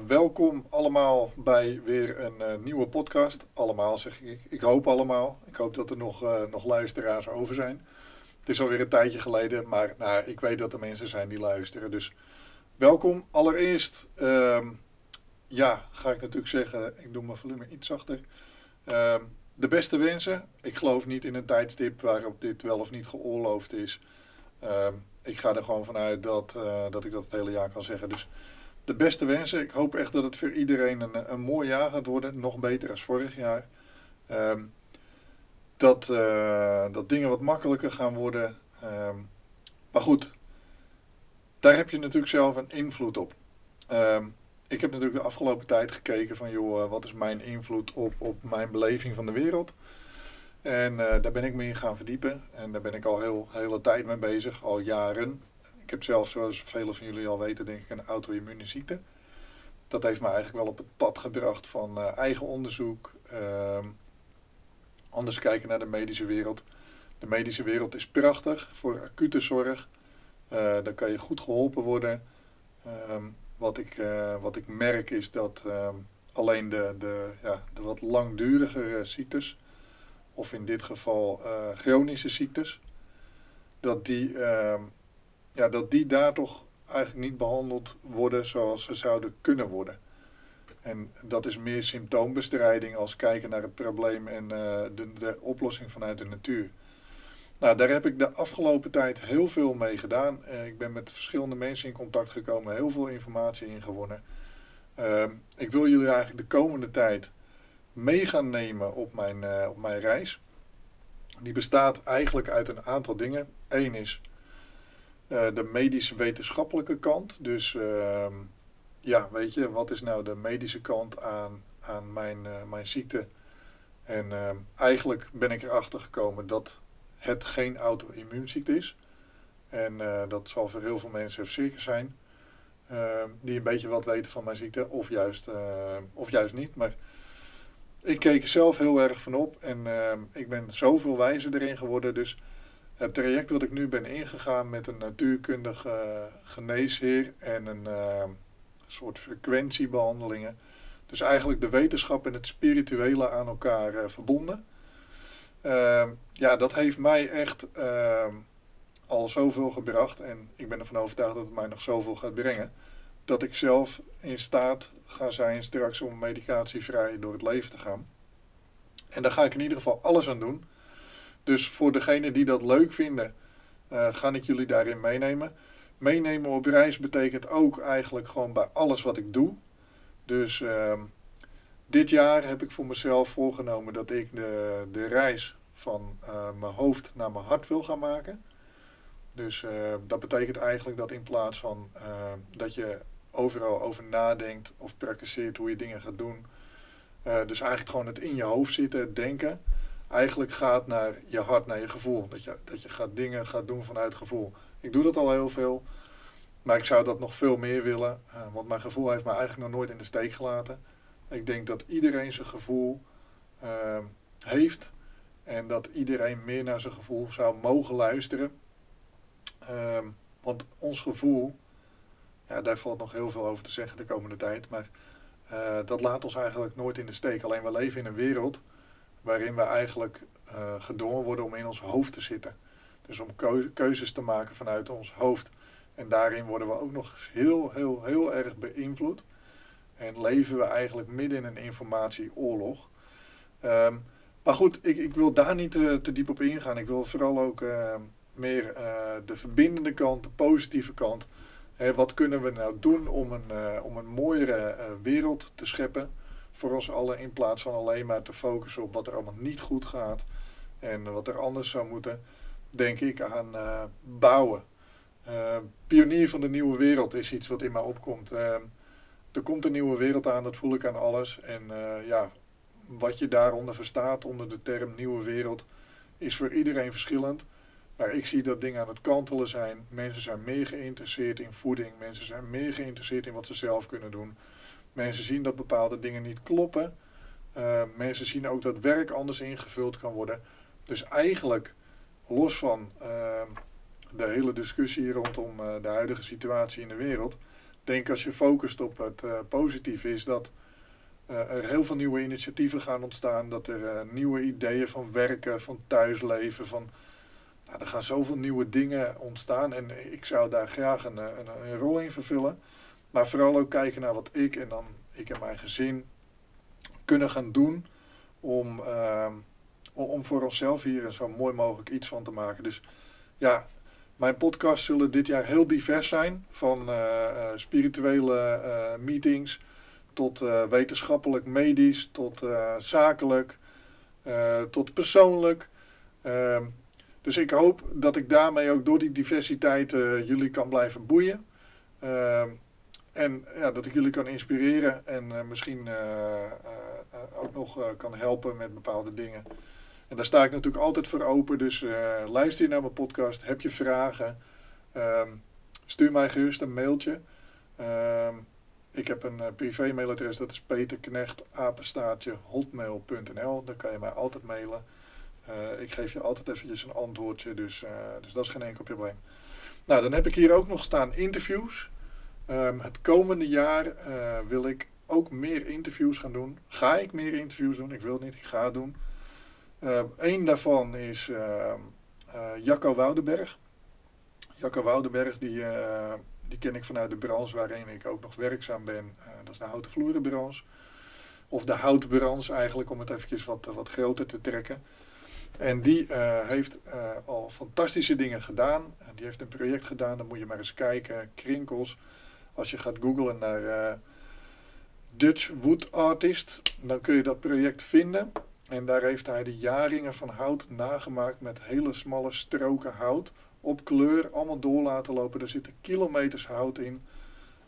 Welkom allemaal bij weer een eh, nieuwe podcast. Allemaal zeg ik. Ik hoop allemaal. Ik hoop dat er nog, eh, nog luisteraars over zijn. Het is alweer een tijdje geleden, maar nou, ik weet dat er mensen zijn die luisteren. Dus welkom. Allereerst, ehm, ja, ga ik natuurlijk zeggen, ik doe mijn volume iets zachter. Ehm, de beste wensen. Ik geloof niet in een tijdstip waarop dit wel of niet geoorloofd is. Ehm, ik ga er gewoon vanuit dat, eh, dat ik dat het hele jaar kan zeggen. Dus de beste wensen. Ik hoop echt dat het voor iedereen een, een mooi jaar gaat worden. Nog beter als vorig jaar. Ehm, dat, eh, dat dingen wat makkelijker gaan worden. Ehm, maar goed, daar heb je natuurlijk zelf een invloed op. Ehm, ik heb natuurlijk de afgelopen tijd gekeken van, joh, eh, wat is mijn invloed op, op mijn beleving van de wereld? En uh, daar ben ik me in gaan verdiepen. En daar ben ik al heel hele tijd mee bezig, al jaren. Ik heb zelf, zoals velen van jullie al weten, denk ik een auto-immune ziekte. Dat heeft me eigenlijk wel op het pad gebracht van uh, eigen onderzoek. Uh, anders kijken naar de medische wereld. De medische wereld is prachtig voor acute zorg. Uh, dan kan je goed geholpen worden. Ehm, wat, ik, uh, wat ik merk is dat ehm, alleen de, de, ja, de wat langdurigere ziektes, of in dit geval chronische ziektes, dat die, ja, dat die daar toch eigenlijk niet behandeld worden zoals ze zouden kunnen worden. En dat is meer symptoombestrijding als kijken naar het probleem en uh, de, de oplossing vanuit de natuur. Nou, daar heb ik de afgelopen tijd heel veel mee gedaan. Uh, ik ben met verschillende mensen in contact gekomen, heel veel informatie ingewonnen. Uh, ik wil jullie eigenlijk de komende tijd mee gaan nemen op mijn, uh, op mijn reis. Die bestaat eigenlijk uit een aantal dingen. Eén is de medische wetenschappelijke kant. Dus uh, ja, weet je, wat is nou de medische kant aan, aan mijn, uh, mijn ziekte? En ehm, eigenlijk ben ik erachter gekomen dat het geen auto-immuunziekte is. En uh, dat zal voor heel veel mensen zeker zijn. Uh, die een beetje wat weten van mijn ziekte, of juist, of juist niet. Maar ik keek er zelf heel erg van op en ehm, ik ben zoveel wijzer erin geworden. Dus het traject wat ik nu ben ingegaan met een natuurkundige geneesheer en een ehm, soort frequentiebehandelingen. Dus eigenlijk de wetenschap en het spirituele aan elkaar uh, verbonden. Uh, ja, dat heeft mij echt uh, al zoveel gebracht. En ik ben ervan overtuigd dat het mij nog zoveel gaat brengen. Dat ik zelf in staat ga zijn straks om medicatievrij door het leven te gaan. En daar ga ik in ieder geval alles aan doen. Dus voor degenen die dat leuk vinden, uh, ga ik jullie daarin meenemen. Meenemen op reis betekent ook eigenlijk gewoon bij alles wat ik doe. Dus uh, dit jaar heb ik voor mezelf voorgenomen dat ik de, de reis van uh, mijn hoofd naar mijn hart wil gaan maken. Dus uh, dat betekent eigenlijk dat in plaats van dat je overal over nadenkt of praktiseert hoe je dingen gaat doen. dus eigenlijk gewoon het in je hoofd zitten, denken. Eigenlijk gaat naar je hart, naar je gevoel. Dat je, dat je gaat dingen gaat doen vanuit gevoel. Ik doe dat al heel veel. Maar ik zou dat nog veel meer willen. want mijn gevoel heeft me eigenlijk nog nooit in de steek gelaten. Ik denk dat iedereen zijn gevoel uh, heeft en dat iedereen meer naar zijn gevoel zou mogen luisteren. Uh, want ons gevoel, ja, daar valt nog heel veel over te zeggen de komende tijd, maar uh, dat laat ons eigenlijk nooit in de steek. Alleen we leven in een wereld waarin we eigenlijk uh, gedwongen worden om in ons hoofd te zitten. Dus om keuzes te maken vanuit ons hoofd. En daarin worden we ook nog heel, heel, heel erg beïnvloed. En leven we eigenlijk midden in een informatieoorlog. Um, maar goed, ik, ik wil daar niet te, te, diep op ingaan. Ik wil vooral ook uh, meer uh, de verbindende kant, de positieve kant. Wat kunnen we nou doen om een, om een mooiere wereld te scheppen voor ons allen. In plaats van alleen maar te focussen op wat er allemaal niet goed gaat. En wat er anders zou moeten, denk ik aan bouwen. pionier van de nieuwe wereld is iets wat in mij opkomt. Ehm, er komt een nieuwe wereld aan, dat voel ik aan alles. En ja, wat je daaronder verstaat, onder de term nieuwe wereld, is voor iedereen verschillend. Maar ik zie dat dingen aan het kantelen zijn. Mensen zijn meer geïnteresseerd in voeding. Mensen zijn meer geïnteresseerd in wat ze zelf kunnen doen. Mensen zien dat bepaalde dingen niet kloppen. Uh, mensen zien ook dat werk anders ingevuld kan worden. Dus eigenlijk, los van uh, de hele discussie rondom uh, de huidige situatie in de wereld, denk als je focust op het uh, positieve is dat er heel veel nieuwe initiatieven gaan ontstaan. Dat er nieuwe ideeën van werken, van thuisleven, van... Nou, er gaan zoveel nieuwe dingen ontstaan en ik zou daar graag een, een rol in vervullen. Maar vooral ook kijken naar wat ik en dan ik en mijn gezin kunnen gaan doen om, uh, om voor onszelf hier zo mooi mogelijk iets van te maken. Dus ja, mijn podcasts zullen dit jaar heel divers zijn. Van uh, spirituele uh, meetings tot wetenschappelijk, medisch, tot zakelijk, tot persoonlijk. Ehm, dus ik hoop dat ik daarmee ook door die diversiteit jullie kan blijven boeien. Ehm, en ja, dat ik jullie kan inspireren en misschien ook nog kan helpen met bepaalde dingen. En daar sta ik natuurlijk altijd voor open. Dus luister je naar mijn podcast. Heb je vragen? Um, stuur mij gerust een mailtje. Um, ik heb een privé mailadres. Dat is peterknecht hotmail.nl. Daar kan je mij altijd mailen. Ik geef je altijd eventjes een antwoordje. Dus, dus dat is geen enkel probleem. Nou, dan heb ik hier ook nog staan interviews. Um, het komende jaar wil ik ook meer interviews gaan doen. Ga ik meer interviews doen? Ik wil het niet, ik ga het doen. Eén uh, daarvan is uh, uh, Jacco Woudenberg. Jacco Woudenberg, die, eh, die ken ik vanuit de branche waarin ik ook nog werkzaam ben. dat is de houten vloerenbranche. Of de houtbranche eigenlijk, om het eventjes wat, wat groter te trekken. En die heeft al fantastische dingen gedaan. die heeft een project gedaan, dan moet je maar eens kijken. Krinkels. Als je gaat googlen naar Dutch Wood Artist, dan kun je dat project vinden. En daar heeft hij de jaringen van hout nagemaakt met hele smalle stroken hout. Op kleur, allemaal door laten lopen. Er zitten kilometers hout in.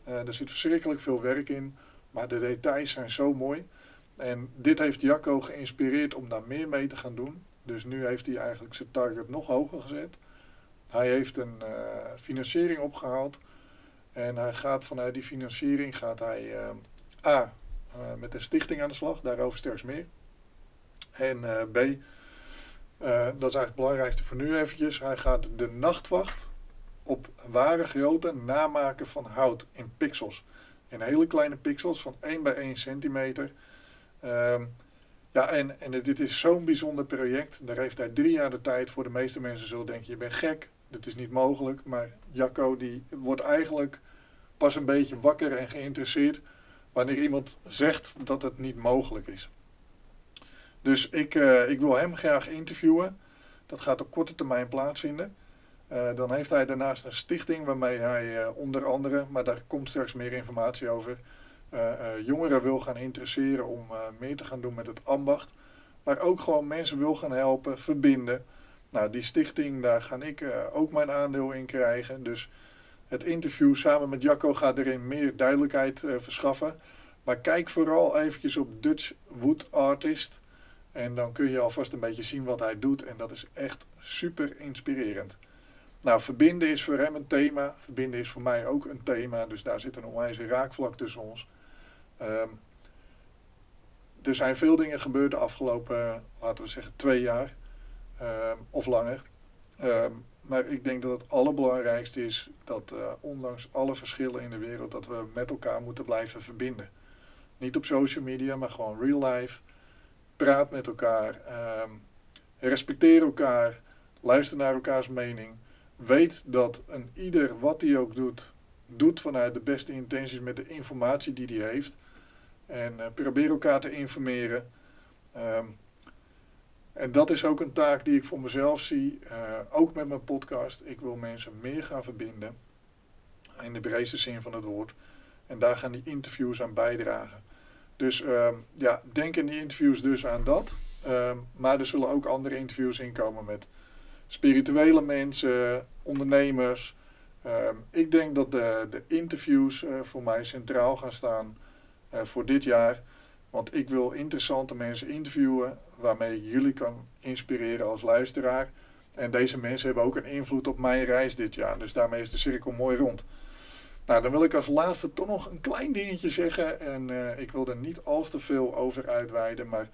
Uh, er zit verschrikkelijk veel werk in. Maar de details zijn zo mooi. En dit heeft Jacco geïnspireerd om daar meer mee te gaan doen. Dus nu heeft hij eigenlijk zijn target nog hoger gezet. Hij heeft een uh, financiering opgehaald. En hij gaat vanuit die financiering gaat hij uh, A, met een stichting aan de slag. Daarover straks meer. En uh, B, dat is eigenlijk het belangrijkste voor nu eventjes. Hij gaat de nachtwacht op ware grootte namaken van hout in pixels. In hele kleine pixels van 1 bij 1 centimeter. Um, ja, en, en dit is zo'n bijzonder project. Daar heeft hij drie jaar de tijd voor. De meeste mensen zullen denken, je bent gek. Dat is niet mogelijk. Maar Jacco die wordt eigenlijk pas een beetje wakker en geïnteresseerd... wanneer iemand zegt dat het niet mogelijk is. Dus ik, uh, ik wil hem graag interviewen. Dat gaat op korte termijn plaatsvinden. Uh, dan heeft hij daarnaast een stichting waarmee hij uh, onder andere, maar daar komt straks meer informatie over, jongeren wil gaan interesseren om meer te gaan doen met het ambacht. Maar ook gewoon mensen wil gaan helpen, verbinden. Nou, die stichting, daar ga ik ook mijn aandeel in krijgen. Dus het interview samen met Jacco gaat erin meer duidelijkheid verschaffen. Maar kijk vooral eventjes op Dutch Wood Artist. En dan kun je alvast een beetje zien wat hij doet. En dat is echt super inspirerend. Nou, verbinden is voor hem een thema. Verbinden is voor mij ook een thema. Dus daar zit een onwijs raakvlak tussen ons. Um, er zijn veel dingen gebeurd de afgelopen, laten we zeggen, twee jaar. Um, of langer. Um, maar ik denk dat het allerbelangrijkste is dat uh, ondanks alle verschillen in de wereld, dat we met elkaar moeten blijven verbinden. Niet op social media, maar gewoon real life praat met elkaar, um, respecteer elkaar, luister naar elkaars mening. Weet dat een ieder wat hij ook doet, doet vanuit de beste intenties met de informatie die hij heeft. En uh, probeer elkaar te informeren. En dat is ook een taak die ik voor mezelf zie, uh, ook met mijn podcast. Ik wil mensen meer gaan verbinden, in de breedste zin van het woord. En daar gaan die interviews aan bijdragen. Dus um, ja, denk in die interviews dus aan dat. Um, maar er zullen ook andere interviews inkomen met spirituele mensen, ondernemers. Um, ik denk dat de, de interviews uh, voor mij centraal gaan staan uh, voor dit jaar. Want ik wil interessante mensen interviewen waarmee ik jullie kan inspireren als luisteraar. En deze mensen hebben ook een invloed op mijn reis dit jaar. Dus daarmee is de cirkel mooi rond. Nou, dan wil ik als laatste toch nog een klein dingetje zeggen. En uh, ik wil er niet al te veel over uitweiden. Maar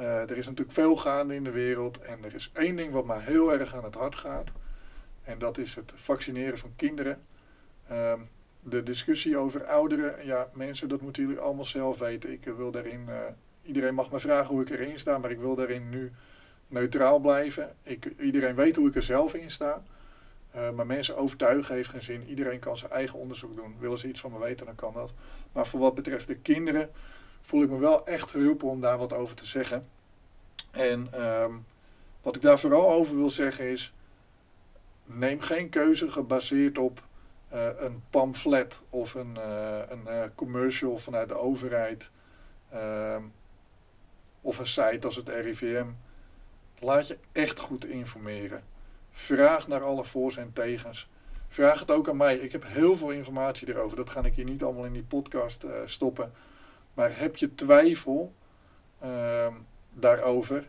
uh, er is natuurlijk veel gaande in de wereld. En er is één ding wat mij heel erg aan het hart gaat. En dat is het vaccineren van kinderen. Uh, de discussie over ouderen, ja, mensen, dat moeten jullie allemaal zelf weten. Ik wil daarin, iedereen mag me vragen hoe ik erin sta, maar ik wil daarin nu neutraal blijven. Ik, iedereen weet hoe ik er zelf in sta. Uh, maar mensen overtuigen heeft geen zin. Iedereen kan zijn eigen onderzoek doen. Willen ze iets van me weten, dan kan dat. Maar voor wat betreft de kinderen voel ik me wel echt geroepen om daar wat over te zeggen. En um, wat ik daar vooral over wil zeggen is: neem geen keuze gebaseerd op uh, een pamflet of een, uh, een commercial vanuit de overheid ehm, of een site als het RIVM. Laat je echt goed informeren. Vraag naar alle voor's en tegens. Vraag het ook aan mij. Ik heb heel veel informatie erover. Dat ga ik hier niet allemaal in die podcast stoppen. Maar heb je twijfel ehm, daarover?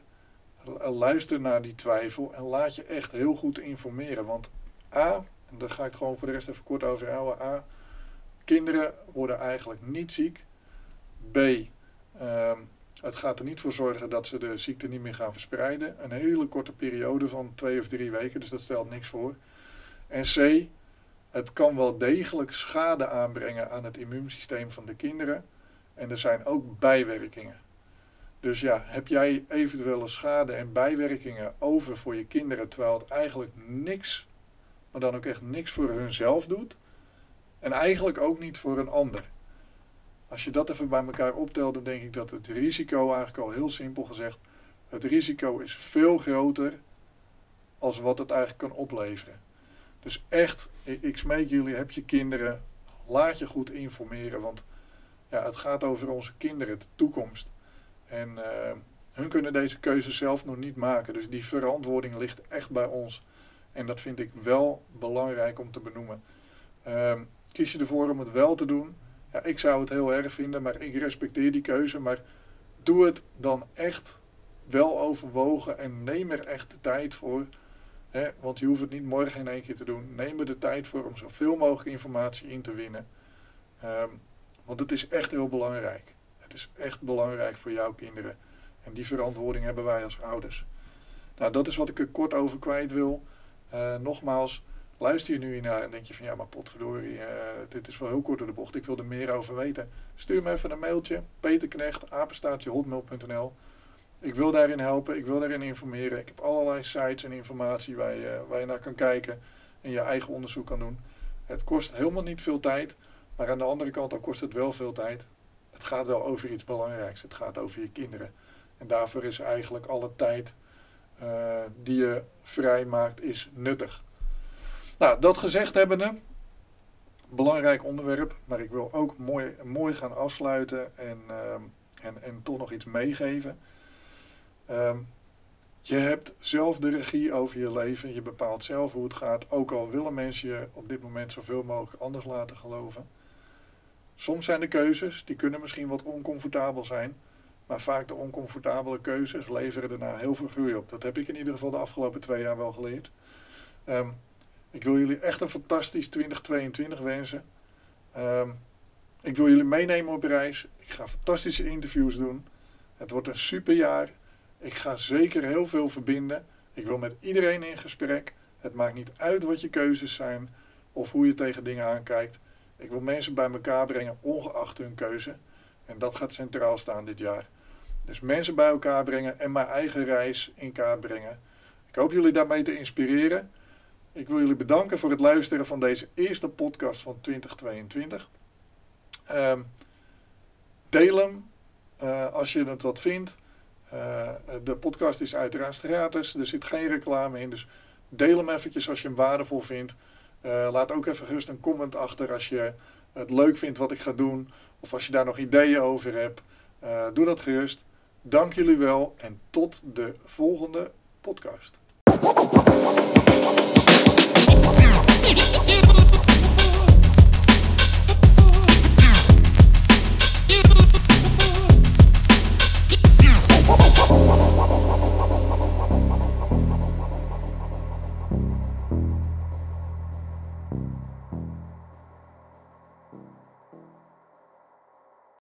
Luister naar die twijfel en laat je echt heel goed informeren. Want A, en daar ga ik gewoon voor de rest even kort over houden. A, kinderen worden eigenlijk niet ziek. B, ehm, het gaat er niet voor zorgen dat ze de ziekte niet meer gaan verspreiden. Een hele korte periode van twee of drie weken, dus dat stelt niks voor. En C, het kan wel degelijk schade aanbrengen aan het immuunsysteem van de kinderen. En er zijn ook bijwerkingen. Dus ja, heb jij eventuele schade en bijwerkingen over voor je kinderen, terwijl het eigenlijk niks maar dan ook echt niks voor hunzelf doet. En eigenlijk ook niet voor een ander. Als je dat even bij elkaar optelt, dan denk ik dat het risico, eigenlijk al heel simpel gezegd, het risico is veel groter als wat het eigenlijk kan opleveren. Dus echt, ik smeek jullie, heb je kinderen, laat je goed informeren, want ja, het gaat over onze kinderen, de toekomst. En uh, hun kunnen deze keuze zelf nog niet maken, dus die verantwoording ligt echt bij ons. En dat vind ik wel belangrijk om te benoemen. Um, kies je ervoor om het wel te doen? Ja, ik zou het heel erg vinden, maar ik respecteer die keuze. Maar doe het dan echt wel overwogen en neem er echt de tijd voor. Hè? Want je hoeft het niet morgen in één keer te doen. Neem er de tijd voor om zoveel mogelijk informatie in te winnen. Um, want het is echt heel belangrijk. Het is echt belangrijk voor jouw kinderen. En die verantwoording hebben wij als ouders. Nou, dat is wat ik er kort over kwijt wil. Uh, nogmaals, luister je nu naar en denk je van ja, maar potverdorie, uh, dit is wel heel kort door de bocht. Ik wil er meer over weten. Stuur me even een mailtje, peterknecht, apenstaartje, Ik wil daarin helpen, ik wil daarin informeren. Ik heb allerlei sites en informatie waar je, waar je naar kan kijken en je eigen onderzoek kan doen. Het kost helemaal niet veel tijd, maar aan de andere kant dan kost het wel veel tijd. Het gaat wel over iets belangrijks, het gaat over je kinderen. En daarvoor is eigenlijk alle tijd uh, die je vrijmaakt is nuttig. Nou, dat gezegd hebbende, belangrijk onderwerp, maar ik wil ook mooi, mooi gaan afsluiten en, uh, en, en toch nog iets meegeven. Uh, je hebt zelf de regie over je leven, je bepaalt zelf hoe het gaat, ook al willen mensen je op dit moment zoveel mogelijk anders laten geloven. Soms zijn de keuzes, die kunnen misschien wat oncomfortabel zijn, maar vaak de oncomfortabele keuzes leveren daarna heel veel groei op. Dat heb ik in ieder geval de afgelopen twee jaar wel geleerd. Um, ik wil jullie echt een fantastisch 2022 wensen. Um, ik wil jullie meenemen op reis. Ik ga fantastische interviews doen. Het wordt een super jaar. Ik ga zeker heel veel verbinden. Ik wil met iedereen in gesprek. Het maakt niet uit wat je keuzes zijn of hoe je tegen dingen aankijkt. Ik wil mensen bij elkaar brengen, ongeacht hun keuze. En dat gaat centraal staan dit jaar. Dus mensen bij elkaar brengen en mijn eigen reis in kaart brengen. Ik hoop jullie daarmee te inspireren. Ik wil jullie bedanken voor het luisteren van deze eerste podcast van 2022. Um, ehm, deel hem uh, als je het wat vindt. Uh, de podcast is uiteraard gratis, er zit geen reclame in. Dus deel hem eventjes als je hem waardevol vindt. Uh, laat ook even gerust een comment achter als je het leuk vindt wat ik ga doen. Of als je daar nog ideeën over hebt. doe dat gerust. Dank jullie wel en tot de volgende podcast.